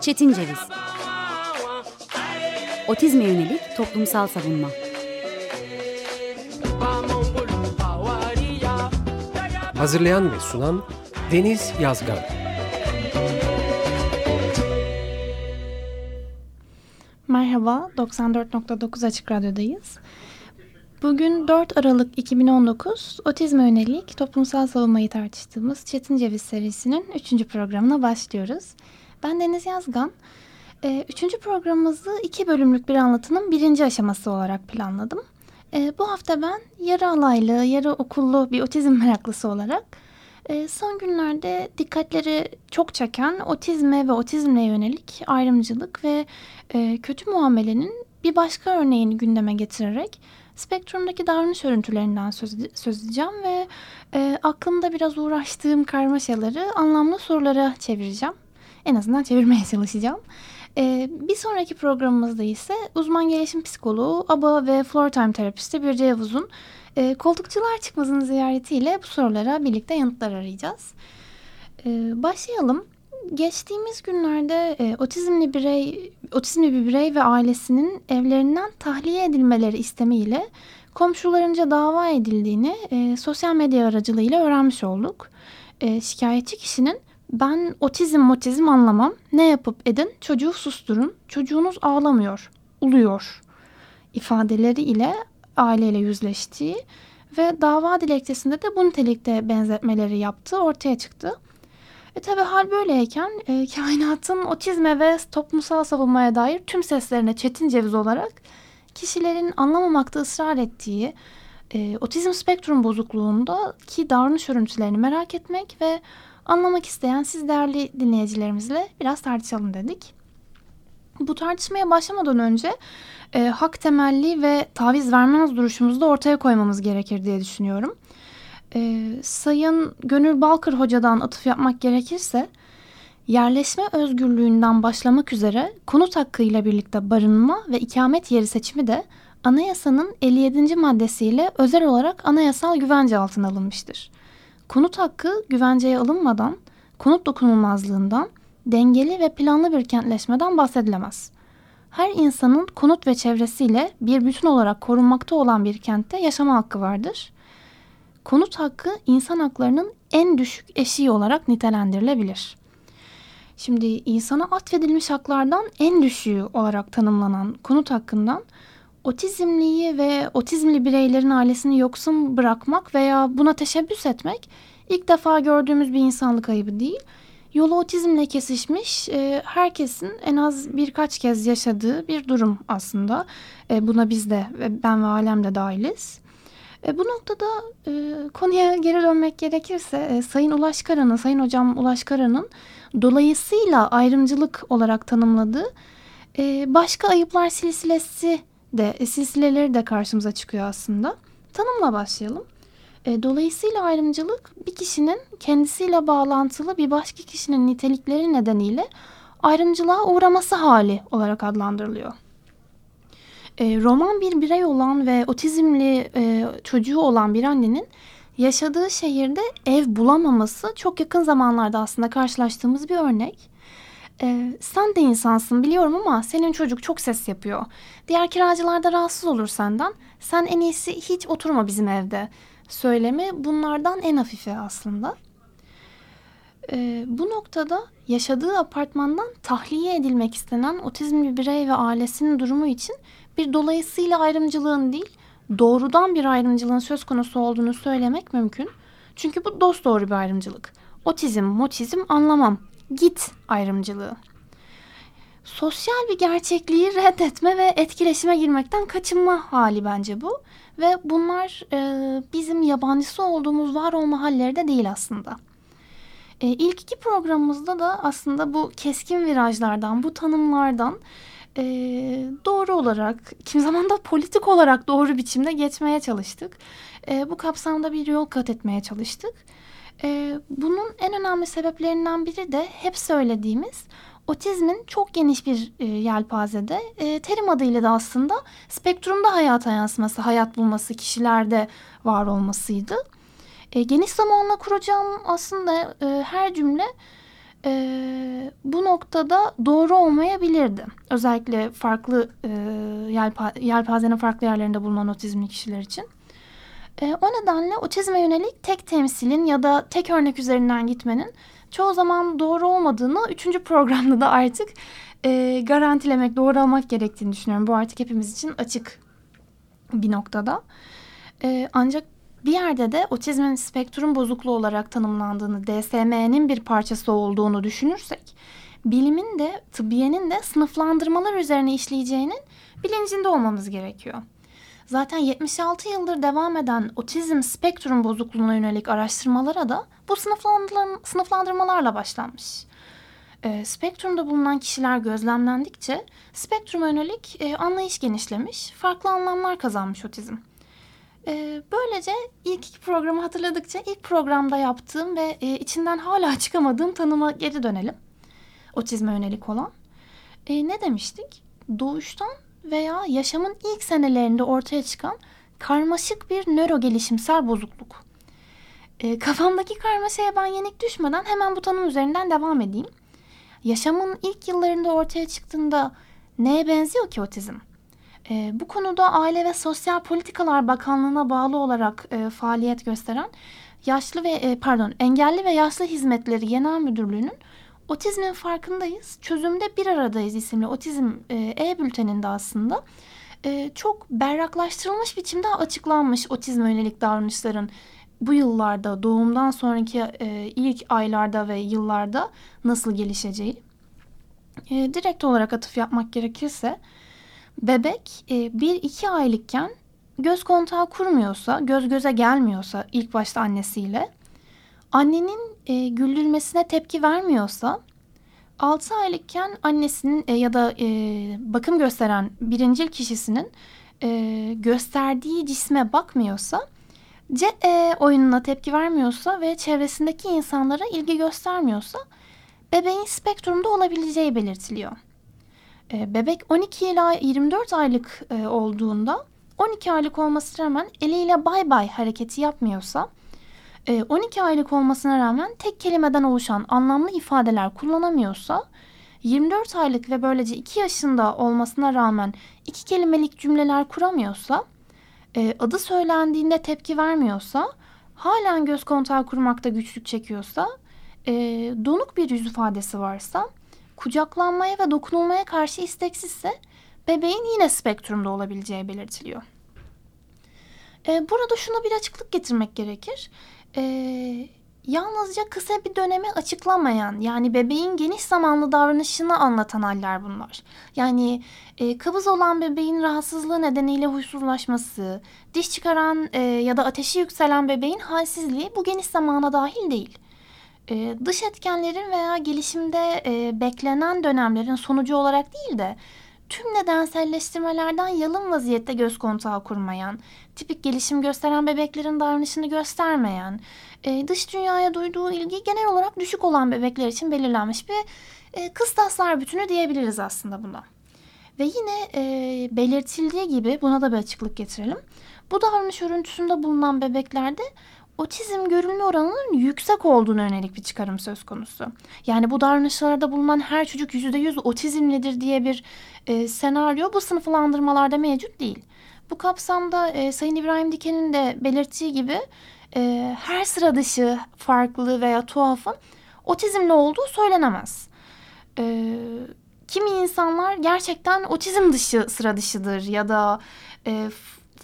Çetin Ceviz. Otizme yönelik toplumsal savunma. Hazırlayan ve sunan Deniz Yazgan. Merhaba, 94.9 Açık Radyo'dayız. Bugün 4 Aralık 2019 otizme yönelik toplumsal savunmayı tartıştığımız Çetin Ceviz serisinin 3. programına başlıyoruz. Ben Deniz Yazgan. Ee, üçüncü programımızı iki bölümlük bir anlatının birinci aşaması olarak planladım. Ee, bu hafta ben yarı alaylı, yarı okullu bir otizm meraklısı olarak e, son günlerde dikkatleri çok çeken otizme ve otizmle yönelik ayrımcılık ve e, kötü muamelenin bir başka örneğini gündeme getirerek spektrumdaki davranış örüntülerinden söz, söz edeceğim ve e, aklımda biraz uğraştığım karmaşaları anlamlı sorulara çevireceğim. En azından çevirmeye çalışacağım. E, bir sonraki programımızda ise uzman gelişim psikoloğu, ABA ve floor time terapisti Birce Yavuz'un e, koltukçular çıkmazın ziyaretiyle bu sorulara birlikte yanıtlar arayacağız. E, başlayalım. Geçtiğimiz günlerde e, otizmli birey, otizmli bir birey ve ailesinin evlerinden tahliye edilmeleri istemiyle komşularınca dava edildiğini e, sosyal medya aracılığıyla öğrenmiş olduk. E, şikayetçi kişinin ben otizm motizm anlamam ne yapıp edin çocuğu susturun çocuğunuz ağlamıyor uluyor ifadeleri ile aileyle yüzleştiği ve dava dilekçesinde de bu nitelikte benzetmeleri yaptığı ortaya çıktı. E tabi hal böyleyken e, kainatın otizme ve toplumsal savunmaya dair tüm seslerine çetin ceviz olarak kişilerin anlamamakta ısrar ettiği e, otizm spektrum bozukluğundaki davranış örüntülerini merak etmek ve anlamak isteyen siz değerli dinleyicilerimizle biraz tartışalım dedik. Bu tartışmaya başlamadan önce e, hak temelli ve taviz vermez duruşumuzu da ortaya koymamız gerekir diye düşünüyorum. E, Sayın Gönül Balkır Hoca'dan atıf yapmak gerekirse yerleşme özgürlüğünden başlamak üzere konut hakkıyla birlikte barınma ve ikamet yeri seçimi de anayasanın 57. maddesiyle özel olarak anayasal güvence altına alınmıştır. Konut hakkı güvenceye alınmadan konut dokunulmazlığından dengeli ve planlı bir kentleşmeden bahsedilemez. Her insanın konut ve çevresiyle bir bütün olarak korunmakta olan bir kentte yaşama hakkı vardır. Konut hakkı insan haklarının en düşük eşiği olarak nitelendirilebilir. Şimdi insana atfedilmiş haklardan en düşüğü olarak tanımlanan konut hakkından otizmliyi ve otizmli bireylerin ailesini yoksun bırakmak veya buna teşebbüs etmek ilk defa gördüğümüz bir insanlık ayıbı değil. Yolu otizmle kesişmiş e, herkesin en az birkaç kez yaşadığı bir durum aslında. E, buna biz de ben ve alem de dahiliz. E, bu noktada e, konuya geri dönmek gerekirse e, Sayın Ulaş Karan'ın, Sayın Hocam Ulaş Karan'ın dolayısıyla ayrımcılık olarak tanımladığı e, başka ayıplar silsilesi de e, silsileleri de karşımıza çıkıyor aslında. Tanımla başlayalım. E, dolayısıyla ayrımcılık bir kişinin kendisiyle bağlantılı bir başka kişinin nitelikleri nedeniyle ayrımcılığa uğraması hali olarak adlandırılıyor. E, roman bir birey olan ve otizmli e, çocuğu olan bir annenin yaşadığı şehirde ev bulamaması çok yakın zamanlarda aslında karşılaştığımız bir örnek. Ee, sen de insansın biliyorum ama senin çocuk çok ses yapıyor. Diğer kiracılar da rahatsız olur senden. Sen en iyisi hiç oturma bizim evde. Söylemi bunlardan en hafifi aslında. Ee, bu noktada yaşadığı apartmandan tahliye edilmek istenen otizmli birey ve ailesinin durumu için bir dolayısıyla ayrımcılığın değil, doğrudan bir ayrımcılığın söz konusu olduğunu söylemek mümkün. Çünkü bu dost doğru bir ayrımcılık. Otizm, motizm anlamam git ayrımcılığı. Sosyal bir gerçekliği reddetme ve etkileşime girmekten kaçınma hali bence bu. Ve bunlar e, bizim yabancısı olduğumuz var olma halleri de değil aslında. E, ilk iki programımızda da aslında bu keskin virajlardan, bu tanımlardan e, doğru olarak, kim zaman da politik olarak doğru biçimde geçmeye çalıştık. E, bu kapsamda bir yol kat etmeye çalıştık. E, bunun en önemli sebeplerinden biri de hep söylediğimiz otizmin çok geniş bir e, yelpazede e, terim adıyla da aslında spektrumda hayata yansıması, hayat bulması, kişilerde var olmasıydı. E, geniş zamanla kuracağım aslında e, her cümle e, bu noktada doğru olmayabilirdi. Özellikle farklı e, yelpa, yelpazenin farklı yerlerinde bulunan otizmli kişiler için. E, o nedenle otizme yönelik tek temsilin ya da tek örnek üzerinden gitmenin çoğu zaman doğru olmadığını üçüncü programda da artık e, garantilemek, doğru almak gerektiğini düşünüyorum. Bu artık hepimiz için açık bir noktada. E, ancak bir yerde de otizmin spektrum bozukluğu olarak tanımlandığını, DSM'nin bir parçası olduğunu düşünürsek, bilimin de tıbbiyenin de sınıflandırmalar üzerine işleyeceğinin bilincinde olmamız gerekiyor. Zaten 76 yıldır devam eden otizm spektrum bozukluğuna yönelik araştırmalara da bu sınıflandırmalarla başlanmış. E, spektrumda bulunan kişiler gözlemlendikçe spektruma yönelik e, anlayış genişlemiş, farklı anlamlar kazanmış otizm. E, böylece ilk iki programı hatırladıkça ilk programda yaptığım ve e, içinden hala çıkamadığım tanıma geri dönelim. Otizme yönelik olan. E, ne demiştik? Doğuştan veya yaşamın ilk senelerinde ortaya çıkan karmaşık bir nöro gelişimsel bozukluk. E, kafamdaki karmaşaya ben yenik düşmeden hemen bu tanım üzerinden devam edeyim. Yaşamın ilk yıllarında ortaya çıktığında neye benziyor ki otizm? E, bu konuda Aile ve Sosyal Politikalar Bakanlığı'na bağlı olarak e, faaliyet gösteren Yaşlı ve e, pardon Engelli ve Yaşlı Hizmetleri Genel Müdürlüğü'nün Otizmin farkındayız, çözümde bir aradayız isimli otizm e, e-bülteninde aslında e, çok berraklaştırılmış biçimde açıklanmış otizme yönelik davranışların bu yıllarda doğumdan sonraki e, ilk aylarda ve yıllarda nasıl gelişeceği. E, direkt olarak atıf yapmak gerekirse bebek e, 1-2 aylıkken göz kontağı kurmuyorsa, göz göze gelmiyorsa ilk başta annesiyle, annenin e, güldürmesine tepki vermiyorsa 6 aylıkken annesinin e, ya da e, bakım gösteren birincil kişisinin e, gösterdiği cisme bakmıyorsa C e, oyununa tepki vermiyorsa ve çevresindeki insanlara ilgi göstermiyorsa bebeğin spektrumda olabileceği belirtiliyor. E, bebek 12 ila 24 aylık e, olduğunda 12 aylık olmasına rağmen eliyle bay bay hareketi yapmıyorsa 12 aylık olmasına rağmen tek kelimeden oluşan anlamlı ifadeler kullanamıyorsa 24 aylık ve böylece 2 yaşında olmasına rağmen iki kelimelik cümleler kuramıyorsa e, adı söylendiğinde tepki vermiyorsa, halen göz kontağı kurmakta güçlük çekiyorsa, e, donuk bir yüz ifadesi varsa, kucaklanmaya ve dokunulmaya karşı isteksizse bebeğin yine spektrumda olabileceği belirtiliyor. E, burada şuna bir açıklık getirmek gerekir. E, yalnızca kısa bir dönemi açıklamayan yani bebeğin geniş zamanlı davranışını anlatan haller bunlar. Yani e, kabız olan bebeğin rahatsızlığı nedeniyle huysuzlaşması, diş çıkaran e, ya da ateşi yükselen bebeğin halsizliği bu geniş zamana dahil değil. E, dış etkenlerin veya gelişimde e, beklenen dönemlerin sonucu olarak değil de tüm nedenselleştirmelerden yalın vaziyette göz kontağı kurmayan, tipik gelişim gösteren bebeklerin davranışını göstermeyen, e, dış dünyaya duyduğu ilgi genel olarak düşük olan bebekler için belirlenmiş bir e, kıstaslar bütünü diyebiliriz aslında buna. Ve yine e, belirtildiği gibi buna da bir açıklık getirelim. Bu davranış örüntüsünde bulunan bebeklerde otizm görülme oranının yüksek olduğunu yönelik bir çıkarım söz konusu. Yani bu davranışlarda bulunan her çocuk %100 otizmlidir diye bir e, senaryo bu sınıflandırmalarda mevcut değil. Bu kapsamda e, Sayın İbrahim Diken'in de belirttiği gibi e, her sıra dışı farklı veya tuhafın otizmli olduğu söylenemez. E, kimi insanlar gerçekten otizm dışı sıra dışıdır ya da e,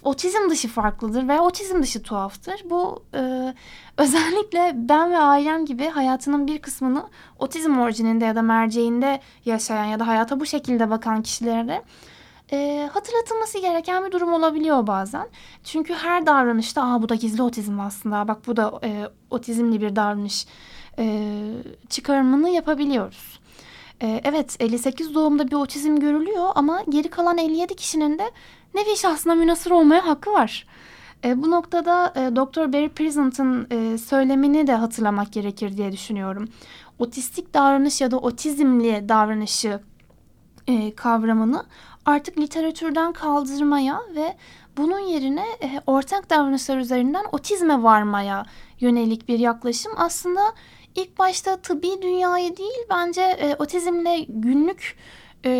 otizm dışı farklıdır veya otizm dışı tuhaftır. Bu e, özellikle ben ve ailem gibi hayatının bir kısmını otizm orijininde ya da merceğinde yaşayan ya da hayata bu şekilde bakan kişilere e, hatırlatılması gereken bir durum olabiliyor bazen. Çünkü her davranışta Aa, bu da gizli otizm aslında bak bu da e, otizmli bir davranış e, çıkarımını yapabiliyoruz. E, evet 58 doğumda bir otizm görülüyor ama geri kalan 57 kişinin de nevi şahsına münasır olmaya hakkı var. E, bu noktada e, Dr. Barry Pleasant'ın e, söylemini de hatırlamak gerekir diye düşünüyorum. Otistik davranış ya da otizmli davranışı e, kavramını artık literatürden kaldırmaya ve bunun yerine e, ortak davranışlar üzerinden otizme varmaya yönelik bir yaklaşım aslında ilk başta tıbbi dünyayı değil bence e, otizmle günlük e,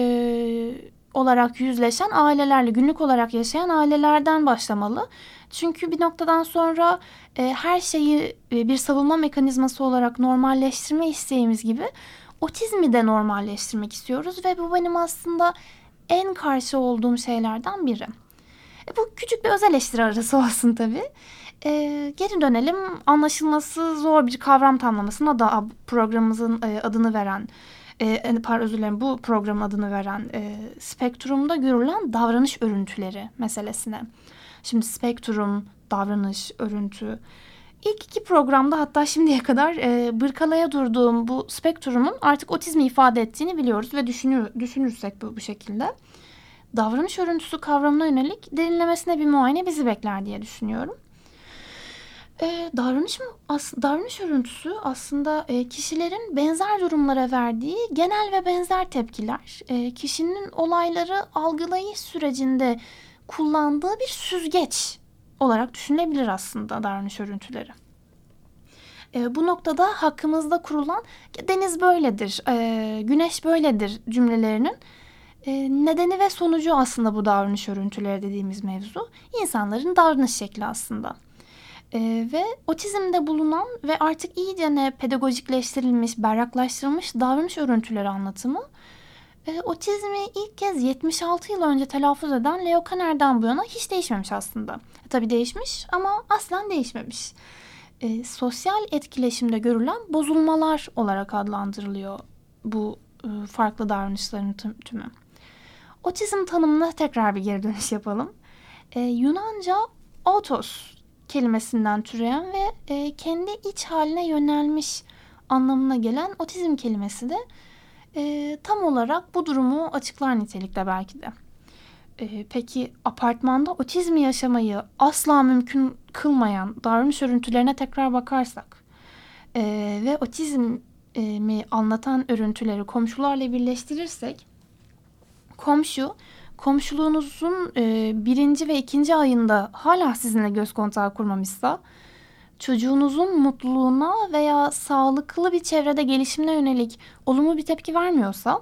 olarak yüzleşen ailelerle, günlük olarak yaşayan ailelerden başlamalı. Çünkü bir noktadan sonra e, her şeyi e, bir savunma mekanizması olarak normalleştirme isteğimiz gibi otizmi de normalleştirmek istiyoruz ve bu benim aslında en karşı olduğum şeylerden biri. E, bu küçük bir özel eleştiri arası olsun tabii. E, geri dönelim anlaşılması zor bir kavram tamlamasına da programımızın e, adını veren e, pardon özür dilerim bu programın adını veren e, spektrumda görülen davranış örüntüleri meselesine. Şimdi spektrum, davranış, örüntü. İlk iki programda hatta şimdiye kadar e, bırkalaya durduğum bu spektrumun artık otizmi ifade ettiğini biliyoruz ve düşünür, düşünürsek bu, bu şekilde. Davranış örüntüsü kavramına yönelik derinlemesine bir muayene bizi bekler diye düşünüyorum. E, davranış mı? As, davranış örüntüsü aslında e, kişilerin benzer durumlara verdiği genel ve benzer tepkiler. E, kişinin olayları algılayış sürecinde kullandığı bir süzgeç olarak düşünülebilir aslında davranış örüntüleri. E, bu noktada hakkımızda kurulan deniz böyledir, e, güneş böyledir cümlelerinin e, nedeni ve sonucu aslında bu davranış örüntüleri dediğimiz mevzu. İnsanların davranış şekli aslında. E, ve otizmde bulunan ve artık iyice ne pedagojikleştirilmiş, berraklaştırılmış davranış örüntüleri anlatımı e, otizmi ilk kez 76 yıl önce telaffuz eden Leo Kanner'den bu yana hiç değişmemiş aslında. E, tabii değişmiş ama aslen değişmemiş. E, sosyal etkileşimde görülen bozulmalar olarak adlandırılıyor bu e, farklı davranışların tümü. Otizm tanımına tekrar bir geri dönüş yapalım. E, Yunanca otos kelimesinden türeyen ve e, kendi iç haline yönelmiş anlamına gelen otizm kelimesi de e, tam olarak bu durumu açıklar nitelikte belki de. E, peki apartmanda otizmi yaşamayı asla mümkün kılmayan davranış örüntülerine tekrar bakarsak e, ve otizmi anlatan örüntüleri komşularla birleştirirsek komşu komşuluğunuzun e, birinci ve ikinci ayında hala sizinle göz kontağı kurmamışsa çocuğunuzun mutluluğuna veya sağlıklı bir çevrede gelişimine yönelik olumlu bir tepki vermiyorsa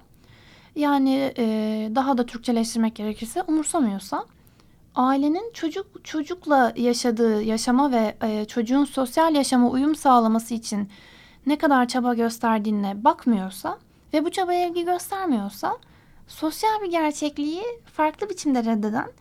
yani e, daha da Türkçeleştirmek gerekirse umursamıyorsa ailenin çocuk çocukla yaşadığı yaşama ve e, çocuğun sosyal yaşama uyum sağlaması için ne kadar çaba gösterdiğine bakmıyorsa ve bu çabaya ilgi göstermiyorsa sosyal bir gerçekliği farklı biçimde reddeden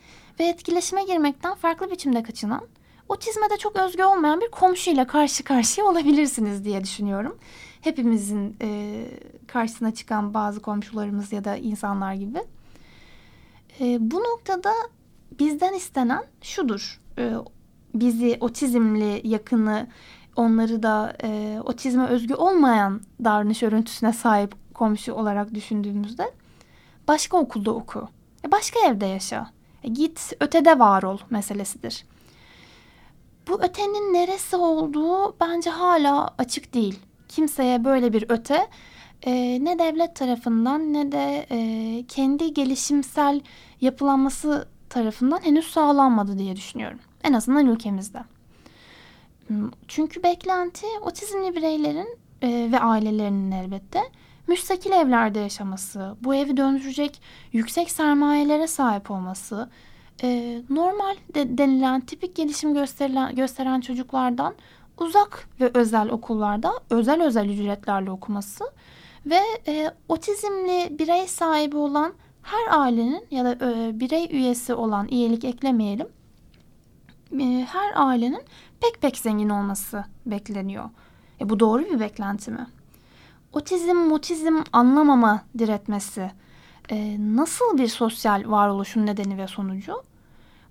ve etkileşime girmekten farklı biçimde kaçınan otizme de çok özgü olmayan bir komşuyla karşı karşıya olabilirsiniz diye düşünüyorum. Hepimizin e, karşısına çıkan bazı komşularımız ya da insanlar gibi. E, bu noktada bizden istenen şudur. E, bizi otizmli yakını onları da e, otizme özgü olmayan davranış örüntüsüne sahip komşu olarak düşündüğümüzde başka okulda oku. E, başka evde yaşa. E, git ötede var ol meselesidir. Bu ötenin neresi olduğu bence hala açık değil. Kimseye böyle bir öte e, ne devlet tarafından ne de e, kendi gelişimsel yapılanması tarafından henüz sağlanmadı diye düşünüyorum. En azından ülkemizde. Hmm, çünkü beklenti otizmli bireylerin e, ve ailelerinin elbette müstakil evlerde yaşaması, bu evi döndürecek yüksek sermayelere sahip olması, e, normal de, denilen tipik gelişim gösterilen, gösteren çocuklardan uzak ve özel okullarda özel özel ücretlerle okuması ve e, otizmli birey sahibi olan her ailenin ya da e, birey üyesi olan iyilik eklemeyelim e, her ailenin pek pek zengin olması bekleniyor. E, bu doğru bir beklenti mi? Otizm, motizm anlamama diretmesi e, nasıl bir sosyal varoluşun nedeni ve sonucu?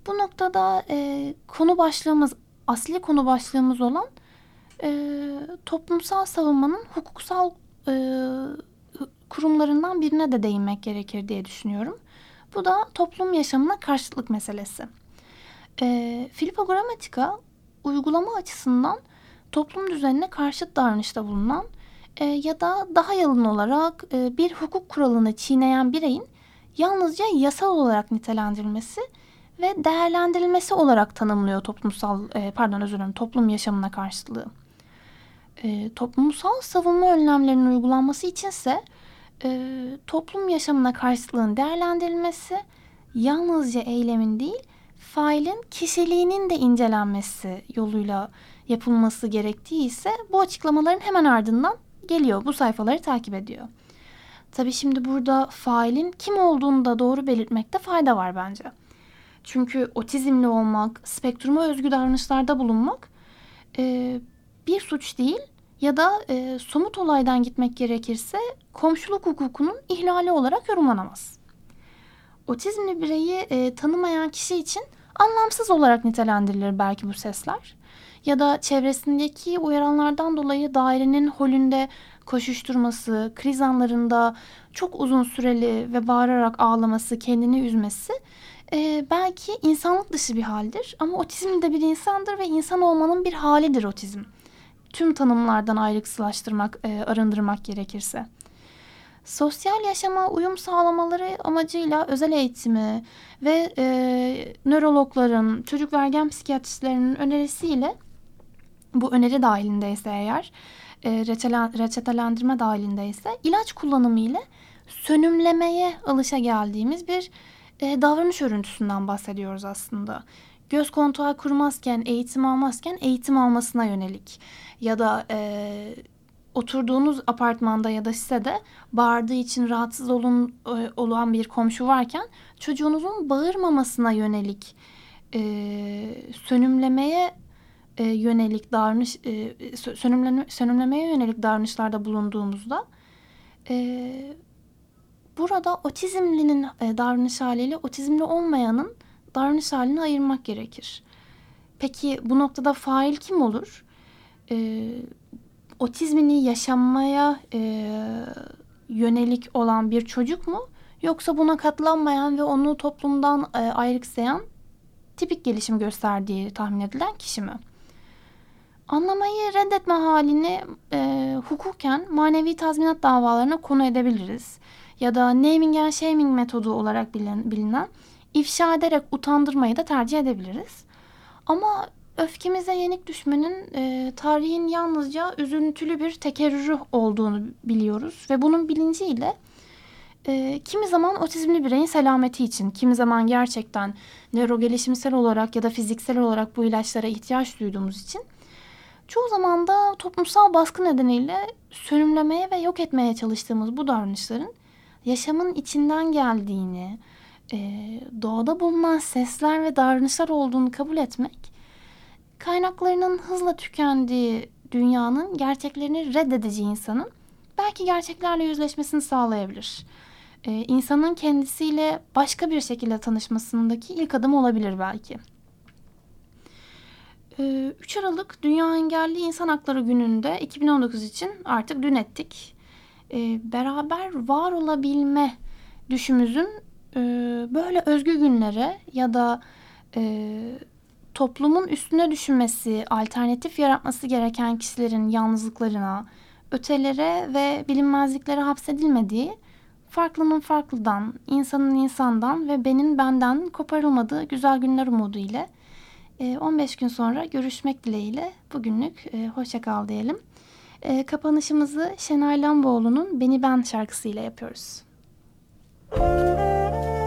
Bu noktada e, konu başlığımız, asli konu başlığımız olan e, toplumsal savunmanın hukuksal e, kurumlarından birine de değinmek gerekir diye düşünüyorum. Bu da toplum yaşamına karşıtlık meselesi. E, Filippo Grammatica uygulama açısından toplum düzenine karşıt davranışta bulunan e, ya da daha yalın olarak e, bir hukuk kuralını çiğneyen bireyin yalnızca yasal olarak nitelendirilmesi ve değerlendirilmesi olarak tanımlıyor toplumsal e, pardon özür dilerim toplum yaşamına karşılığı. E, toplumsal savunma önlemlerinin uygulanması içinse e, toplum yaşamına karşıtlığın değerlendirilmesi yalnızca eylemin değil failin kişiliğinin de incelenmesi yoluyla yapılması gerektiği ise bu açıklamaların hemen ardından geliyor. Bu sayfaları takip ediyor. Tabi şimdi burada failin kim olduğunu da doğru belirtmekte fayda var bence. Çünkü otizmli olmak, spektruma özgü davranışlarda bulunmak e, bir suç değil ya da e, somut olaydan gitmek gerekirse komşuluk hukukunun ihlali olarak yorumlanamaz. Otizmli bireyi e, tanımayan kişi için anlamsız olarak nitelendirilir belki bu sesler. Ya da çevresindeki uyaranlardan dolayı dairenin holünde koşuşturması, kriz anlarında çok uzun süreli ve bağırarak ağlaması, kendini üzmesi e, belki insanlık dışı bir haldir. Ama otizm de bir insandır ve insan olmanın bir halidir otizm. Tüm tanımlardan ayrıksılaştırmak, e, arındırmak gerekirse. Sosyal yaşama uyum sağlamaları amacıyla özel eğitimi ve e, nörologların, çocuk ve ergen psikiyatristlerinin önerisiyle bu öneri dahilindeyse eğer e, reçetelendirme dahilindeyse ilaç kullanımı ile sönümlemeye alışa geldiğimiz bir e, davranış örüntüsünden bahsediyoruz aslında. Göz kontağı kurmazken, eğitim almazken eğitim almasına yönelik ya da e, oturduğunuz apartmanda ya da sitede bağırdığı için rahatsız olun, e, olan bir komşu varken çocuğunuzun bağırmamasına yönelik e, sönümlemeye e, yönelik davranış e, sönümleme, sönümlemeye yönelik davranışlarda bulunduğumuzda e, burada otizmlinin e, davranış haliyle otizmli olmayanın davranış halini ayırmak gerekir. Peki bu noktada fail kim olur? E, otizmini yaşamaya e, yönelik olan bir çocuk mu? Yoksa buna katlanmayan ve onu toplumdan e, ayrıksayan tipik gelişim gösterdiği tahmin edilen kişi mi? Anlamayı reddetme halini e, hukuken manevi tazminat davalarına konu edebiliriz. Ya da naming and shaming metodu olarak bilinen, bilinen ifşa ederek utandırmayı da tercih edebiliriz. Ama öfkemize yenik düşmenin e, tarihin yalnızca üzüntülü bir tekerrürü olduğunu biliyoruz. Ve bunun bilinciyle e, kimi zaman otizmli bireyin selameti için, kimi zaman gerçekten nörogelişimsel olarak ya da fiziksel olarak bu ilaçlara ihtiyaç duyduğumuz için Çoğu zaman da toplumsal baskı nedeniyle sönümlemeye ve yok etmeye çalıştığımız bu davranışların yaşamın içinden geldiğini, e, doğada bulunan sesler ve davranışlar olduğunu kabul etmek, kaynaklarının hızla tükendiği dünyanın gerçeklerini reddedeceği insanın belki gerçeklerle yüzleşmesini sağlayabilir. Ee, insanın kendisiyle başka bir şekilde tanışmasındaki ilk adım olabilir belki. 3 ee, Aralık Dünya Engelli İnsan Hakları Günü'nde 2019 için artık dün ettik. Ee, beraber var olabilme düşümüzün e, böyle özgü günlere ya da e, toplumun üstüne düşünmesi, alternatif yaratması gereken kişilerin yalnızlıklarına, ötelere ve bilinmezliklere hapsedilmediği, farklının farklıdan, insanın insandan ve benin benden koparılmadığı güzel günler umudu ile 15 ee, gün sonra görüşmek dileğiyle bugünlük e, hoşça kal diyelim. E, kapanışımızı Şenay Lamboğlu'nun Beni Ben şarkısıyla yapıyoruz. Müzik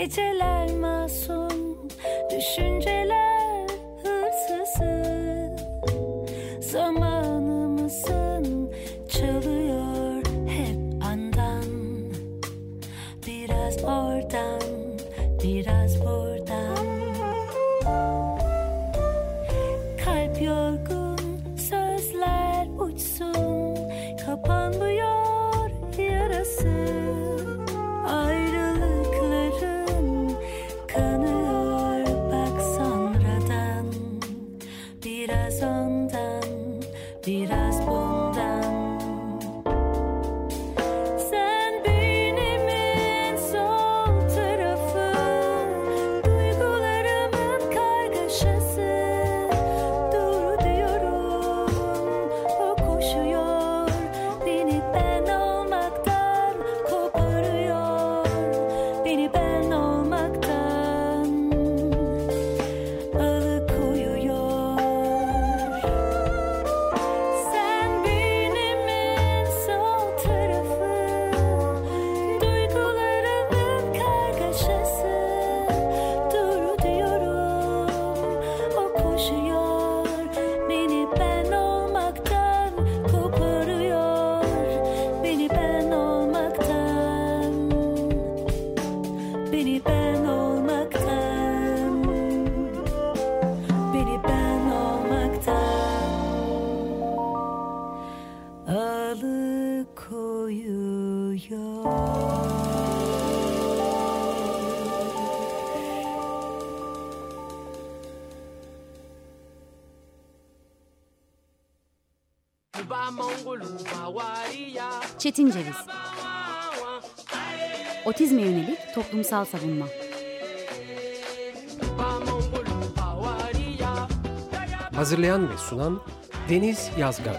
Geceler masum. Çetin Ceviz. Otizme yönelik toplumsal savunma. Hazırlayan ve sunan Deniz Yazgan